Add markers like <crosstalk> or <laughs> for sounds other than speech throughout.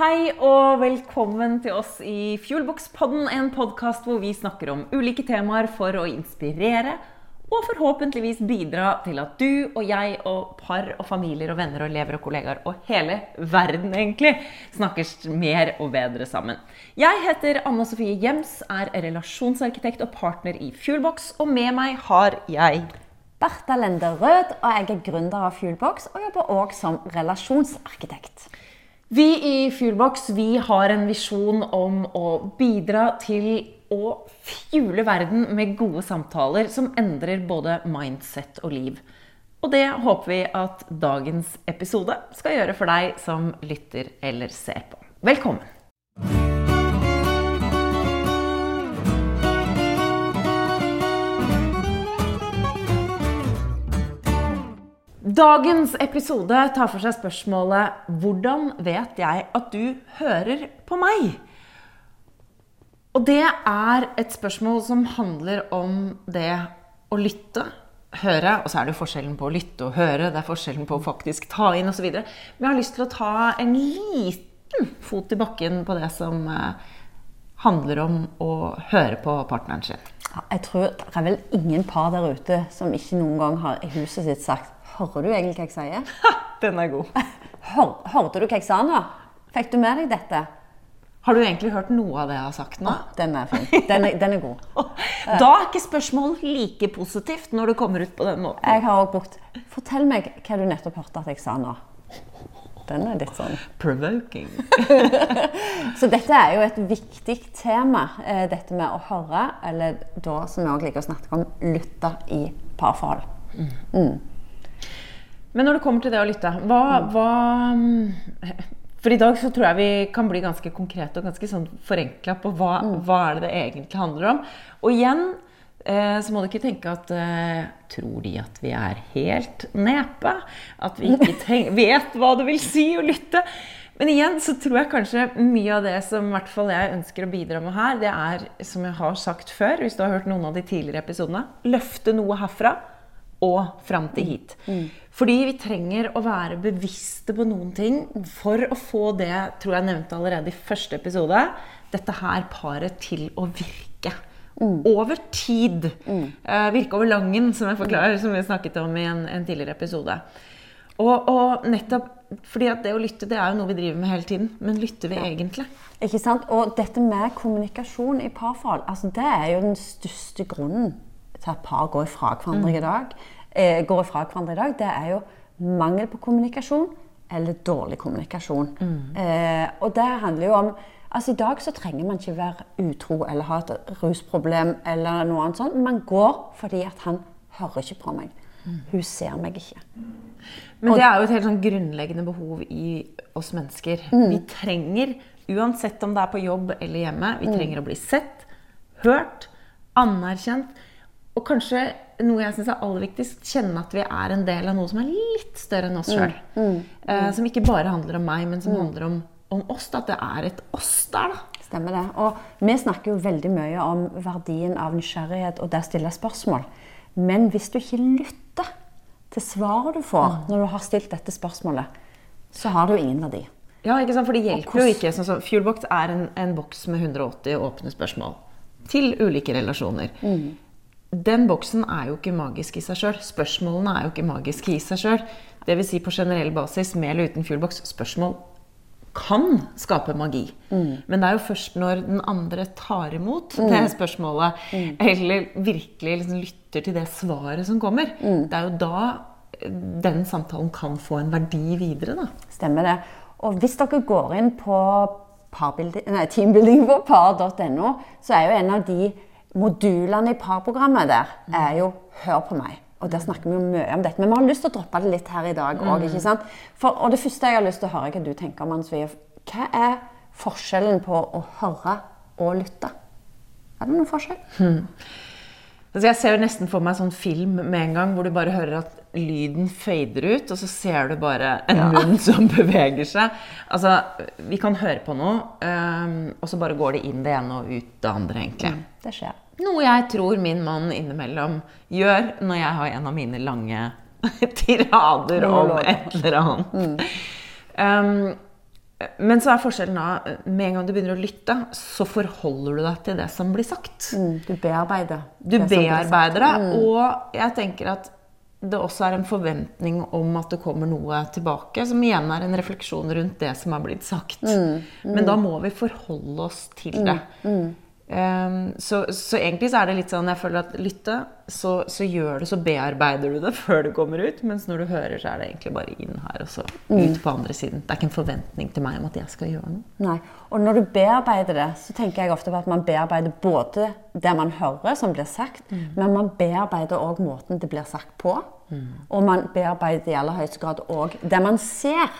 Hei og velkommen til oss i Fuelbox-podden, en podkast hvor vi snakker om ulike temaer for å inspirere og forhåpentligvis bidra til at du og jeg og par og familier og venner og elever og kollegaer og hele verden egentlig snakkes mer og bedre sammen. Jeg heter Anne Sofie Jems, er relasjonsarkitekt og partner i Fuelbox, og med meg har jeg Bertha Lende Rød, og jeg er gründer av Fuelbox og jobber òg som relasjonsarkitekt. Vi i Fuelbox vi har en visjon om å bidra til å fjule verden med gode samtaler som endrer både mindset og liv. Og det håper vi at dagens episode skal gjøre for deg som lytter eller ser på. Velkommen! Dagens episode tar for seg spørsmålet 'Hvordan vet jeg at du hører på meg?' Og det er et spørsmål som handler om det å lytte, høre. Og så er det jo forskjellen på å lytte og høre. Det er forskjellen på å faktisk ta inn osv. Men jeg har lyst til å ta en liten fot i bakken på det som eh, handler om å høre på partneren sin. Jeg tror det er vel ingen par der ute som ikke noen gang har i huset sitt sagt Hører du egentlig hva jeg sier? <laughs> Ha, den er god. <laughs> Hør, hørte du hva jeg sa nå? Fikk du med deg dette? Har du egentlig hørt noe av det jeg har sagt nå? Den er fin. Den er, den er god. <laughs> Da er ikke spørsmål like positivt når det kommer ut på den måten. Jeg har også brukt Fortell meg hva du nettopp hørte at jeg sa nå. Den er litt sånn Provoking. <laughs> Så dette er jo et viktig tema, eh, dette med å høre, eller da som vi òg liker å snakke om, lytte i parforhold. Mm. Men når det kommer til det å lytte, hva, hva For i dag så tror jeg vi kan bli ganske konkrete og ganske sånn forenkla på hva, hva er det det egentlig handler om. Og igjen så må du ikke tenke at eh, Tror de at vi er helt nepe? At vi ikke tenk, <laughs> vet hva det vil si å lytte? Men igjen så tror jeg kanskje mye av det som hvert fall jeg ønsker å bidra med her, det er, som jeg har sagt før, hvis du har hørt noen av de tidligere episodene, løfte noe herfra og fram til hit. Fordi vi trenger å være bevisste på noen ting for å få det, tror jeg nevnte allerede i første episode, dette her paret til å virke. Over tid. Eh, virke over langen, som jeg forklarer, som vi snakket om i en, en tidligere episode. Og, og nettopp fordi at det å lytte det er jo noe vi driver med hele tiden. Men lytter vi egentlig? Ikke sant? Og dette med kommunikasjon i parforhold, altså det er jo den største grunnen til at par går ifra hverandre i dag. Eh, går ifra hverandre i dag, det er jo mangel på kommunikasjon eller dårlig kommunikasjon. Eh, og det handler jo om Altså I dag så trenger man ikke være utro eller ha et rusproblem eller noe annet sånt. Man går fordi at han hører ikke på meg. Hun ser meg ikke. Men det er jo et helt sånn grunnleggende behov i oss mennesker. Vi trenger, uansett om det er på jobb eller hjemme, vi trenger å bli sett, hørt, anerkjent. Og kanskje noe jeg syns er aller viktigst, kjenne at vi er en del av noe som er litt større enn oss sjøl. Eh, som ikke bare handler om meg, men som handler om, om oss. At det er et oss der, da. Stemmer det. Og vi snakker jo veldig mye om verdien av nysgjerrighet og det å stille spørsmål. Men hvis du ikke lytter til svaret du får når du har stilt dette spørsmålet, så har det jo ingen verdi. Ja, ikke sant? For det hjelper jo ikke. Sånn så Fuelbox er en, en boks med 180 åpne spørsmål til ulike relasjoner. Den boksen er jo ikke magisk i seg sjøl. Spørsmålene er jo ikke magiske i seg sjøl. Dvs. Si på generell basis, med eller uten Fuelbox, spørsmål kan skape magi. Men det er jo først når den andre tar imot det spørsmålet, eller virkelig liksom lytter til det svaret som kommer, det er jo da eh, den samtalen kan få en verdi videre, da. Stemmer det. Og hvis dere går inn på nei, teambuilding på par.no, så er jo en av de modulene i parprogrammet der er jo 'Hør på meg'. Og der snakker vi jo mye om dette. Men vi har lyst til å droppe det litt her i dag òg. sant? For, og det første jeg har lyst til å høre hva du tenker om, Anne Sofie, hva er forskjellen på å høre og lytte? Er det noen forskjell? Altså jeg ser jo nesten for meg sånn film med en gang, hvor du bare hører at lyden fader ut, og så ser du bare en munn <laughs> som beveger seg. Altså, vi kan høre på noe, øhm, og så bare går det inn det ene og ut det andre, egentlig. Det skjer. Noe jeg tror min mann innimellom gjør når jeg har en av mine lange <laughs> tirader om et eller annet. Um, Men så er forskjellen da, med en gang du begynner å lytte, så forholder du deg til det som blir sagt. Mm, du bearbeider. Du det bearbeider det, og jeg tenker at det også er en forventning om at det kommer noe tilbake, som igjen er en refleksjon rundt det som er blitt sagt. Men da må vi forholde oss til det. Um, så, så egentlig så er det litt sånn jeg føler at lytte, så, så gjør du, så bearbeider du det <laughs> før det kommer ut. Mens når du hører, så er det egentlig bare inn her og så ut på andre siden. Det er ikke en forventning til meg om at jeg skal gjøre noe. Nei. Og når du bearbeider det, så tenker jeg ofte på at man bearbeider både det man hører som blir sagt, men man bearbeider òg måten det blir sagt på. Og man bearbeider i aller høyeste grad òg det man ser.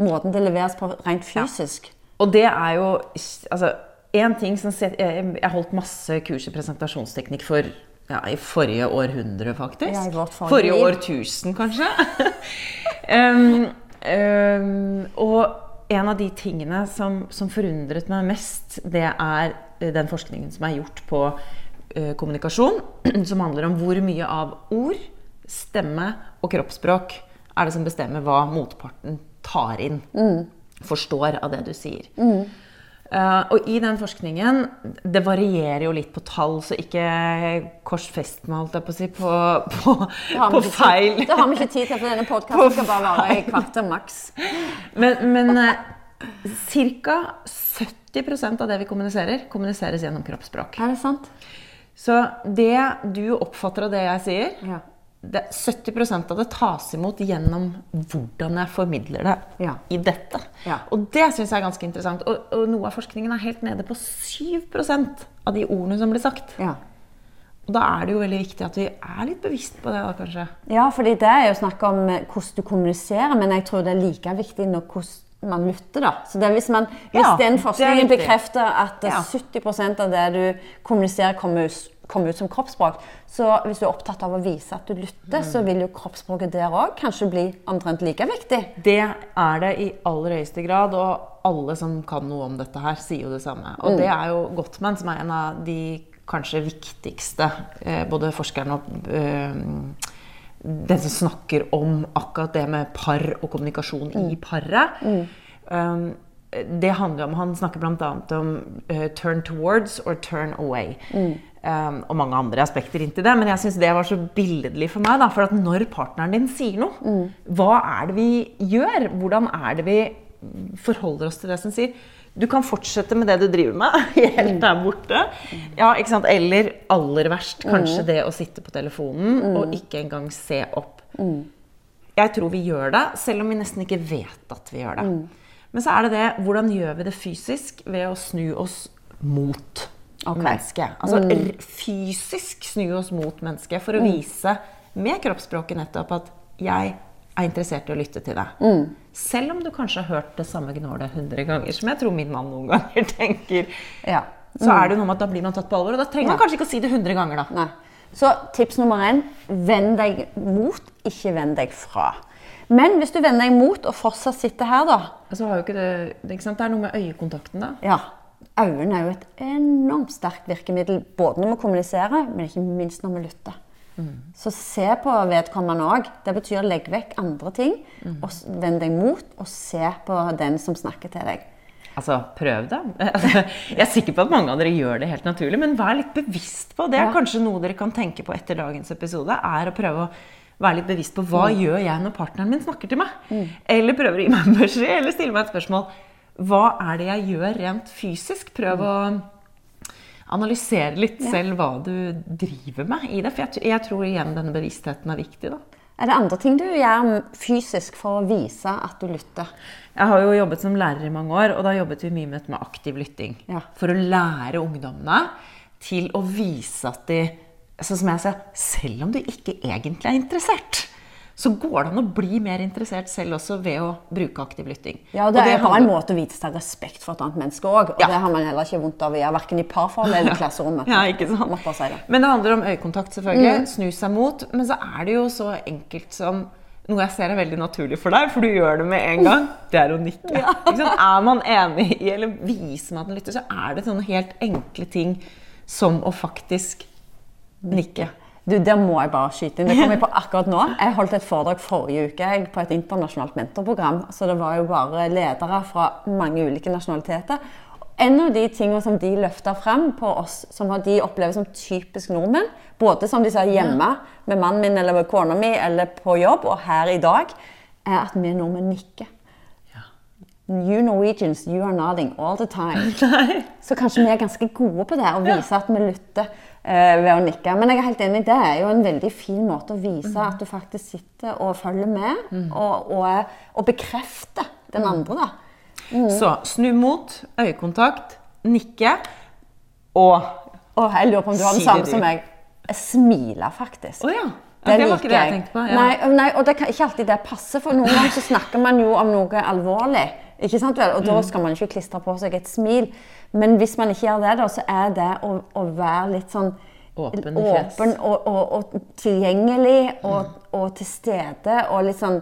Måten det leveres på rent fysisk. Og det er jo altså, en ting som set- Jeg holdt masse kurs i presentasjonsteknikk for ja, i forrige århundre, faktisk. Ja, forrige årtusen, kanskje. <laughs> um, um, og en av de tingene som, som forundret meg mest, det er eh, den forskningen som er gjort på uh, kommunikasjon, <clears throat> som handler om hvor mye av ord, stemme og kroppsspråk er det som bestemmer hva motparten tar inn, forstår av det du sier. Eh, og i den forskningen Det varierer jo litt på tall, så ikke korsfest meg, holdt jeg på å si, på, på, på feil. Det har vi ikke tid til, for denne podkasten skal bare vare i kvarter maks. Men, men uh, ca. 70% av det vi kommuniserer, kommuniseres gjennom kroppsspråk. Er det sant? Så det du oppfatter av det jeg sier, Ja. Det, 70% av det tas imot gjennom hvordan jeg formidler det Ja. i dette. Ja. Og det syns jeg er ganske interessant. Og, og noe av forskningen er helt nede på 7% av de ordene som blir sagt. Ja. Og da er det jo veldig viktig at vi er litt bevisst på det, da, kanskje. Ja, fordi det er jo snakk om eh, hvordan du kommuniserer, men jeg tror det er like viktig når hvordan man lytter. da. Så det Hvis, man, hvis den forskningen bekrefter at eh, Ja. 70% av det du kommuniserer, kommer kommer ut som kroppsspråk, så hvis du er opptatt av å vise at du lytter, så Mm. vil jo kroppsspråket der òg kanskje bli omtrent like viktig. Det er det i aller høyeste grad, og alle som kan noe om dette her, sier jo det samme. Og det er jo Gottmann som er en av de kanskje viktigste, eh, både forskerne og eh, den som snakker om akkurat det med par og kommunikasjon i paret. Um, det handler om, Han snakker bl.a. om uh, 'turn towards' or 'turn away'. Um, og mange andre aspekter inntil det. Men jeg syns det var så billedlig for meg. Da, for at når partneren din sier noe, hva er det vi gjør? Hvordan er det vi forholder oss til det som sier? Du kan fortsette med det du driver med, <laughs> helt der borte. Ja? Eller aller verst, kanskje det å sitte på telefonen og ikke engang se opp. Jeg tror vi gjør det, selv om vi nesten ikke vet at vi gjør det. Men så er det det hvordan gjør vi det fysisk ved å snu oss mot okay. mennesket. Altså r- fysisk snu oss mot mennesket for å vise med kroppsspråket nettopp at jeg er interessert i å lytte til deg. Selv om du kanskje har hørt det samme gnålet 100 ganger, som jeg tror min mann noen <laughs> ganger tenker. Ja. Så er det noe med at da blir man tatt på alvor. Og da trenger man kanskje ikke å si det 100 ganger, da. Nei. Så tips nummer én vend deg mot, ikke vend deg fra. Men hvis du vender deg mot og fortsatt sitter her, da Så har jo ikke det, det, det er noe med øyekontakten, da. Ja. Øynene er jo et enormt sterkt virkemiddel både når vi kommuniserer, men ikke minst når vi lytter. Så se på vedkommende òg. Det betyr legg vekk andre ting. og s- Vend deg mot, og se på den som snakker til deg. Altså, prøv det. <laughs> Jeg er sikker på at mange av dere gjør det helt naturlig, men vær litt bevisst på det. Ja. Kanskje noe dere kan tenke på etter dagens episode, er å prøve å være litt bevisst på hva gjør jeg når partneren min snakker til meg? Eller prøver å gi meg en beskjed, eller stille meg et spørsmål. Hva er det jeg gjør rent fysisk? Prøv å analysere litt selv hva du driver med i det. For jeg, jeg tror igjen denne bevisstheten er viktig, da. Er det andre ting du gjør fysisk for å vise at du lytter? Jeg har jo jobbet som lærer i mange år, og da jobbet vi mye med med aktiv lytting. Ja. For å lære ungdommene til å vise at de Sånn som jeg sa, selv om du ikke egentlig er interessert, så går det an å bli mer interessert selv også ved å bruke aktiv lytting. Ja, og Det, er bare en måte å vise respekt for et annet menneske òg. Og Ja. det har man heller ikke vondt av å gjøre, verken i parforhold eller i <laughs> klasserommet. Ja, ikke sant? Si det. Men det handler om øyekontakt, selvfølgelig. Snu seg mot. Men så er det jo så enkelt som noe jeg ser er veldig naturlig for deg, for du gjør det med en gang. Det er å nikke. <laughs> Ikke sant? Er man enig i, eller viser man at man lytter, så er det sånne helt enkle ting som å faktisk nikke. Du, Der må jeg bare skyte inn. Det kom jeg på akkurat nå. Jeg holdt et foredrag forrige uke på et internasjonalt mentorprogram. Så det var jo bare ledere fra mange ulike nasjonaliteter. En av de tingene som de løfta frem på oss, som de opplever som typisk nordmenn, både som de sa hjemme med mannen min eller med kona mi eller på jobb og her i dag, er at vi nordmenn nikker. You Norwegians, you are nodding all the time. <laughs> Så kanskje vi er ganske gode på det, å vise at vi lytter ved å nikke. Men jeg er helt enig, det er jo en veldig fin måte å vise Mm. at du faktisk sitter og følger med, og, og, og bekrefter den Mm. andre, da. Så snu mot, øyekontakt, nikke og Og jeg lurer på om du har den samme som meg. Jeg smiler faktisk. Oh, ja. Det, Det var ikke det jeg tenkte på. Ja. Nei, nei, og det kan ikke alltid det passer, for noen ganger så snakker man jo om noe alvorlig. Ikke sant vel? Og da Mm. skal man ikke klistre på seg et smil. Men hvis man ikke gjør det, da, så er det å, å være litt sånn Åpen åpen og, og, og tilgjengelig og, og til stede og litt sånn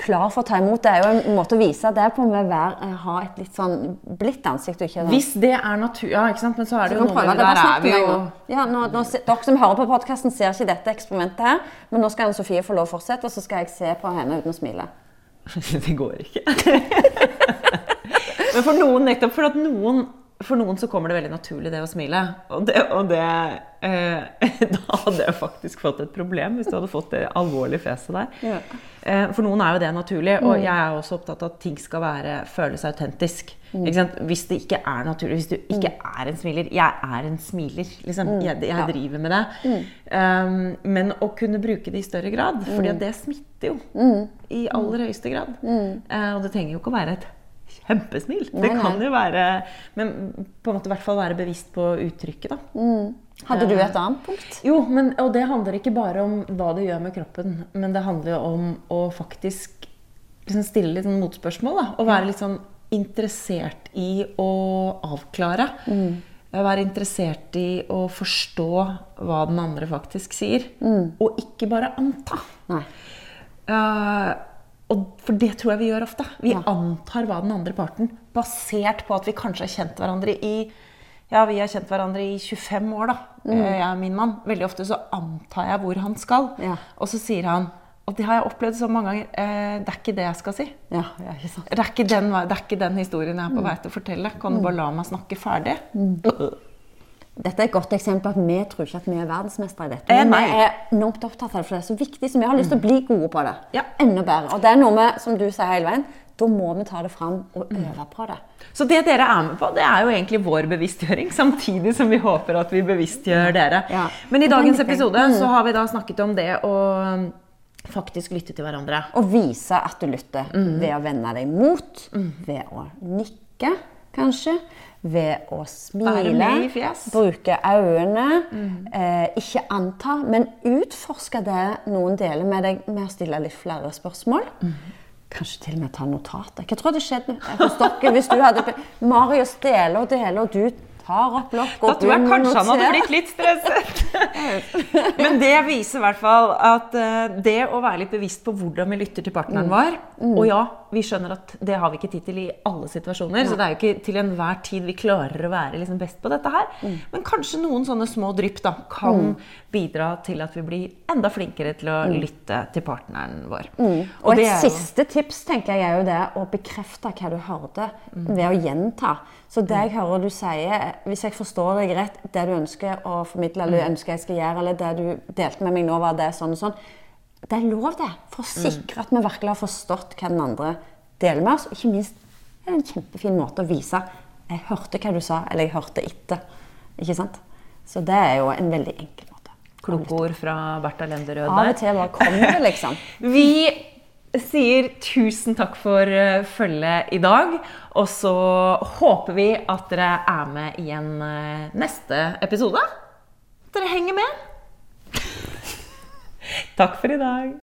klar for å ta imot. Det er jo en måte å vise det på med å ha et litt sånn blidt ansikt. ikke sånn- Hvis det er natur... Ja, ikke sant? Men så er det så jo noe med det. det der er vi jo. Ja, nå, nå, dere som hører på podkasten, ser ikke dette eksperimentet her. Men nå skal Anne Sofie få lov å fortsette, og så skal jeg se på henne uten å smile. <laughs> Det går ikke. <laughs> Men for noen, nettopp for at noen for noen så kommer det veldig naturlig, det å smile. Og det, og det eh, <laughs> Da hadde jeg faktisk fått et problem hvis du hadde fått det alvorlige fjeset der. Ja. Eh, for noen er jo det naturlig, og jeg er også opptatt av at ting skal være, føles autentisk. Sant? Hvis det ikke er naturlig, hvis du ikke er en smiler Jeg er en smiler, liksom. Jeg, jeg Ja. driver med det. Um, men å kunne bruke det i større grad, for at det smitter jo. I aller høyeste grad. Eh, og det trenger jo ikke å være et kjempesmil. Nei, det nei. kan jo være Men på en måte i hvert fall være bevisst på uttrykket, da. Hadde du et annet punkt? Jo, men, og det handler ikke bare om hva du gjør med kroppen, men det handler jo om å faktisk liksom stille litt sånn motspørsmål. Da, og være litt sånn interessert i å avklare. Være interessert i å forstå hva den andre faktisk sier. Og ikke bare anta. Nei. Eh, og for det tror jeg vi gjør ofte. Vi Ja. antar hva den andre parten Basert på at vi kanskje har kjent hverandre i Ja, vi har kjent hverandre i 25 år, da. Mm. eh, Jeg og min mann. Veldig ofte så antar jeg hvor han skal. Ja. Og så sier han Og det har jeg opplevd så mange ganger. Eh, det er ikke det jeg skal si. Ja, ja. Det er, ikke den, det er ikke den historien jeg er Mm. på vei til å fortelle. Kan du bare la meg snakke ferdig? Dette er et godt eksempel på at vi tror ikke at vi er verdensmestere i dette. Eh, Men vi er enormt opptatt av det, for det er så viktig, så vi har lyst til å bli gode på det. Ja. Enda bedre. Og det er noe med, som du sier hele veien, da må vi ta det fram og Mm. øve på det. Så det dere er med på, det er jo egentlig vår bevisstgjøring, <laughs> samtidig som vi håper at vi bevisstgjør dere. Ja. Men i dagens episode så har vi da snakket om det å um, faktisk lytte til hverandre. Og vise at du lytter Mm. ved å vende deg mot, ved å nikke, kanskje. Ved å smile. Mm. Bruke øynene. Eh, ikke anta, men utforske det noen deler med deg med å stille litt flere spørsmål. Mm. Kanskje til og med ta notater. Hva tror du skjedde hos dere hvis du hadde Marius deler og deler, og du tar opp lokk Da og tror jeg kanskje han hadde blitt litt stresset. <laughs> Men det viser i hvert fall at eh, det å være litt bevisst på hvordan vi lytter til partneren vår Og ja, vi skjønner at det har vi ikke tid til i alle situasjoner, så det er jo ikke til enhver tid vi klarer å være liksom best på dette her. Men kanskje noen sånne små drypp da, kan bidra til at vi blir enda flinkere til å lytte til partneren vår. Og det et siste tips tenker jeg er jo det å bekrefte hva du hørte, ved å gjenta. Så det jeg hører du sier, hvis jeg forstår deg rett, det du ønsker å formidle, eller ønsker jeg skal gjøre, eller det du delte med meg nå, var det sånn og sånn, det er lov det, for å sikre at vi virkelig har forstått hva den andre deler med oss. Ikke minst det er det en kjempefin måte å vise jeg hørte hva du sa, eller jeg hørte etter. Ikke sant? Så det er jo en veldig enkel måte. Kloke ord fra Bertha Lenderød Av og til bare kommer det, liksom. <laughs> Vi sier tusen takk for eh, følget i dag. Og så håper vi at dere er med i en eh, neste episode. Dere henger med. takk for i dag.